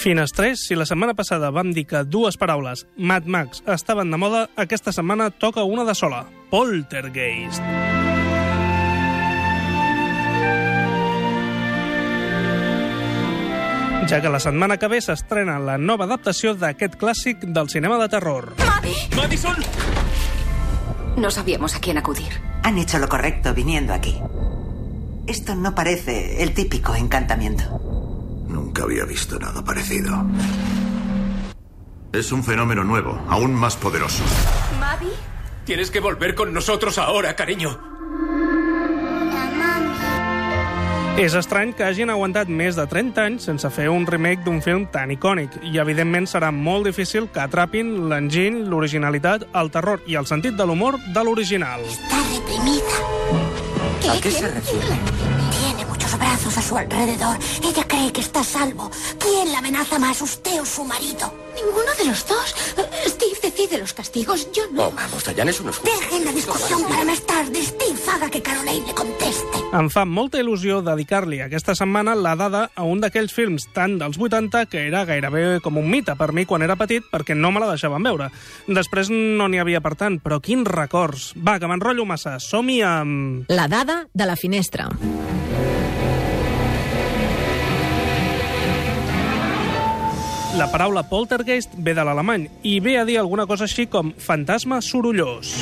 Finestrés, si la setmana passada vam dir que dues paraules, Mad Max, estaven de moda, aquesta setmana toca una de sola, Poltergeist. ja que la setmana que ve s'estrena la nova adaptació d'aquest clàssic del cinema de terror. ¡Maddie! ¡Madison! No sabíamos a quién acudir. Han hecho lo correcto viniendo aquí. Esto no parece el típico encantamiento. Nunca había visto nada parecido. Es un fenómeno nuevo, aún más poderoso. ¿Maddie? Tienes que volver con nosotros ahora, cariño. És estrany que hagin aguantat més de 30 anys sense fer un remake d'un film tan icònic i, evidentment, serà molt difícil que atrapin l'enginy, l'originalitat, el terror i el sentit de l'humor de l'original. Está reprimida. ¿A qué se refiere? Brazos a su alrededor. Ella cree que está a salvo. ¿Quién la amenaza más, usted o su marido? Ninguno de los dos. Steve decide los castigos, yo no. Oh, vamos, Diane es un escudo. Dejen la discusión para más tarde. Steve haga que Caroline le conteste. Em fa molta il·lusió dedicar-li aquesta setmana la dada a un d'aquells films tan dels 80 que era gairebé com un mite per mi quan era petit perquè no me la deixaven veure. Després no n'hi havia per tant, però quins records. Va, que m'enrotllo massa. Som-hi amb... La dada de la finestra. La paraula poltergeist ve de l'alemany i ve a dir alguna cosa així com fantasma sorollós.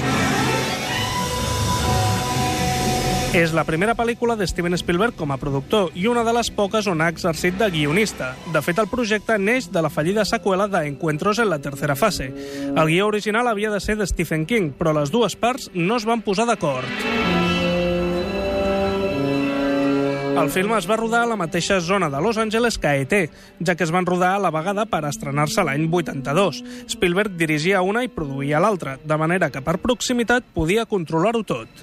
És la primera pel·lícula de Steven Spielberg com a productor i una de les poques on ha exercit de guionista. De fet, el projecte neix de la fallida seqüela de Encuentros en la tercera fase. El guió original havia de ser de Stephen King, però les dues parts no es van posar d'acord. El film es va rodar a la mateixa zona de Los Angeles que E.T., ja que es van rodar a la vegada per estrenar-se l'any 82. Spielberg dirigia una i produïa l'altra, de manera que per proximitat podia controlar-ho tot.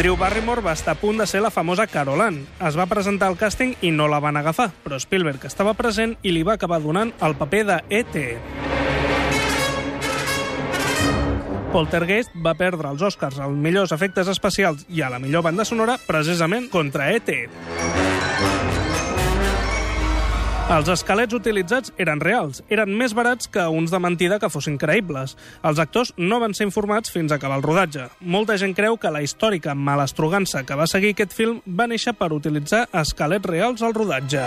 Drew Barrymore va estar a punt de ser la famosa Carol Ann. Es va presentar al càsting i no la van agafar, però Spielberg estava present i li va acabar donant el paper de E.T. Poltergeist va perdre els Oscars als millors efectes especials i a la millor banda sonora precisament contra E.T. Els esquelets utilitzats eren reals, eren més barats que uns de mentida que fossin creïbles. Els actors no van ser informats fins a acabar el rodatge. Molta gent creu que la històrica malastrugança que va seguir aquest film va néixer per utilitzar esquelets reals al rodatge.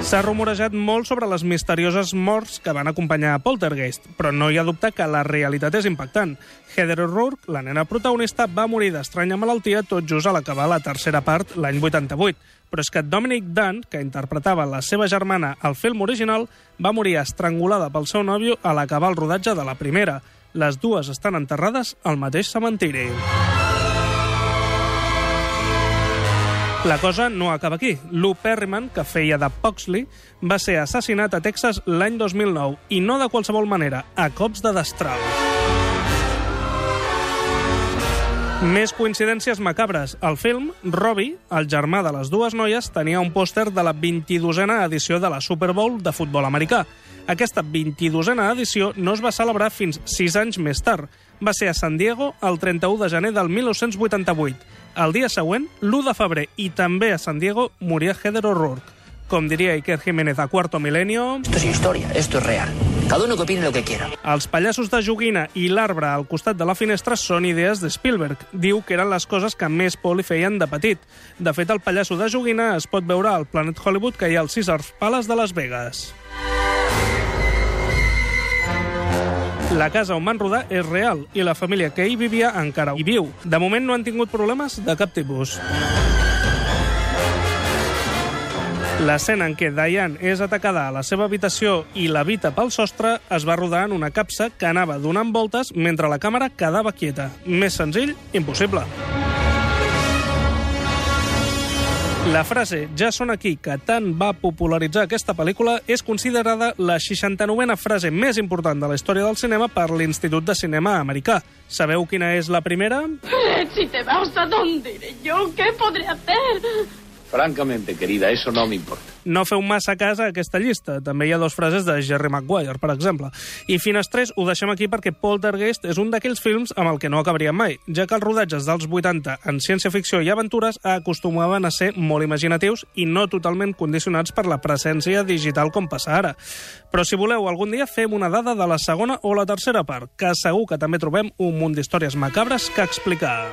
S'ha rumorejat molt sobre les misterioses morts que van acompanyar a Poltergeist, però no hi ha dubte que la realitat és impactant. Heather O'Rourke, la nena protagonista, va morir d'estranya malaltia tot just a l'acabar la tercera part l'any 88. Però és que Dominic Dunn, que interpretava la seva germana al film original, va morir estrangulada pel seu nòvio a l'acabar el rodatge de la primera. Les dues estan enterrades al mateix cementiri. La cosa no acaba aquí. Lou Perryman, que feia de Poxley, va ser assassinat a Texas l'any 2009, i no de qualsevol manera, a cops de destral. Més coincidències macabres. Al film, Robbie, el germà de les dues noies, tenia un pòster de la 22a edició de la Super Bowl de futbol americà. Aquesta 22a edició no es va celebrar fins 6 anys més tard. Va ser a San Diego el 31 de gener del 1988. El dia següent, l'1 de febrer, i també a San Diego, moria Heather O'Rourke. Com diria Iker Jiménez a Cuarto Milenio... Esto es historia, esto es real. Cada uno que opine lo que quiera. Els pallassos de joguina i l'arbre al costat de la finestra són idees de Spielberg. Diu que eren les coses que més por li feien de petit. De fet, el pallasso de joguina es pot veure al Planet Hollywood que hi ha al Caesars Palace de Las Vegas. La casa on van rodar és real i la família que hi vivia encara hi viu. De moment no han tingut problemes de cap tipus. L'escena en què Diane és atacada a la seva habitació i l'habita pel sostre es va rodar en una capsa que anava donant voltes mentre la càmera quedava quieta. Més senzill, impossible. La frase «Ja són aquí», que tant va popularitzar aquesta pel·lícula, és considerada la 69a frase més important de la història del cinema per l'Institut de Cinema Americà. Sabeu quina és la primera? Si te vas, ¿a dónde iré yo? ¿Qué podré hacer? Francamente, querida, eso no me importa. No feu massa cas a aquesta llista. També hi ha dos frases de Jerry Maguire, per exemple. I Finestrés ho deixem aquí perquè Poltergeist és un d'aquells films amb el que no acabaríem mai, ja que els rodatges dels 80 en ciència-ficció i aventures acostumaven a ser molt imaginatius i no totalment condicionats per la presència digital com passa ara. Però si voleu, algun dia fem una dada de la segona o la tercera part, que segur que també trobem un munt d'històries macabres que explicar.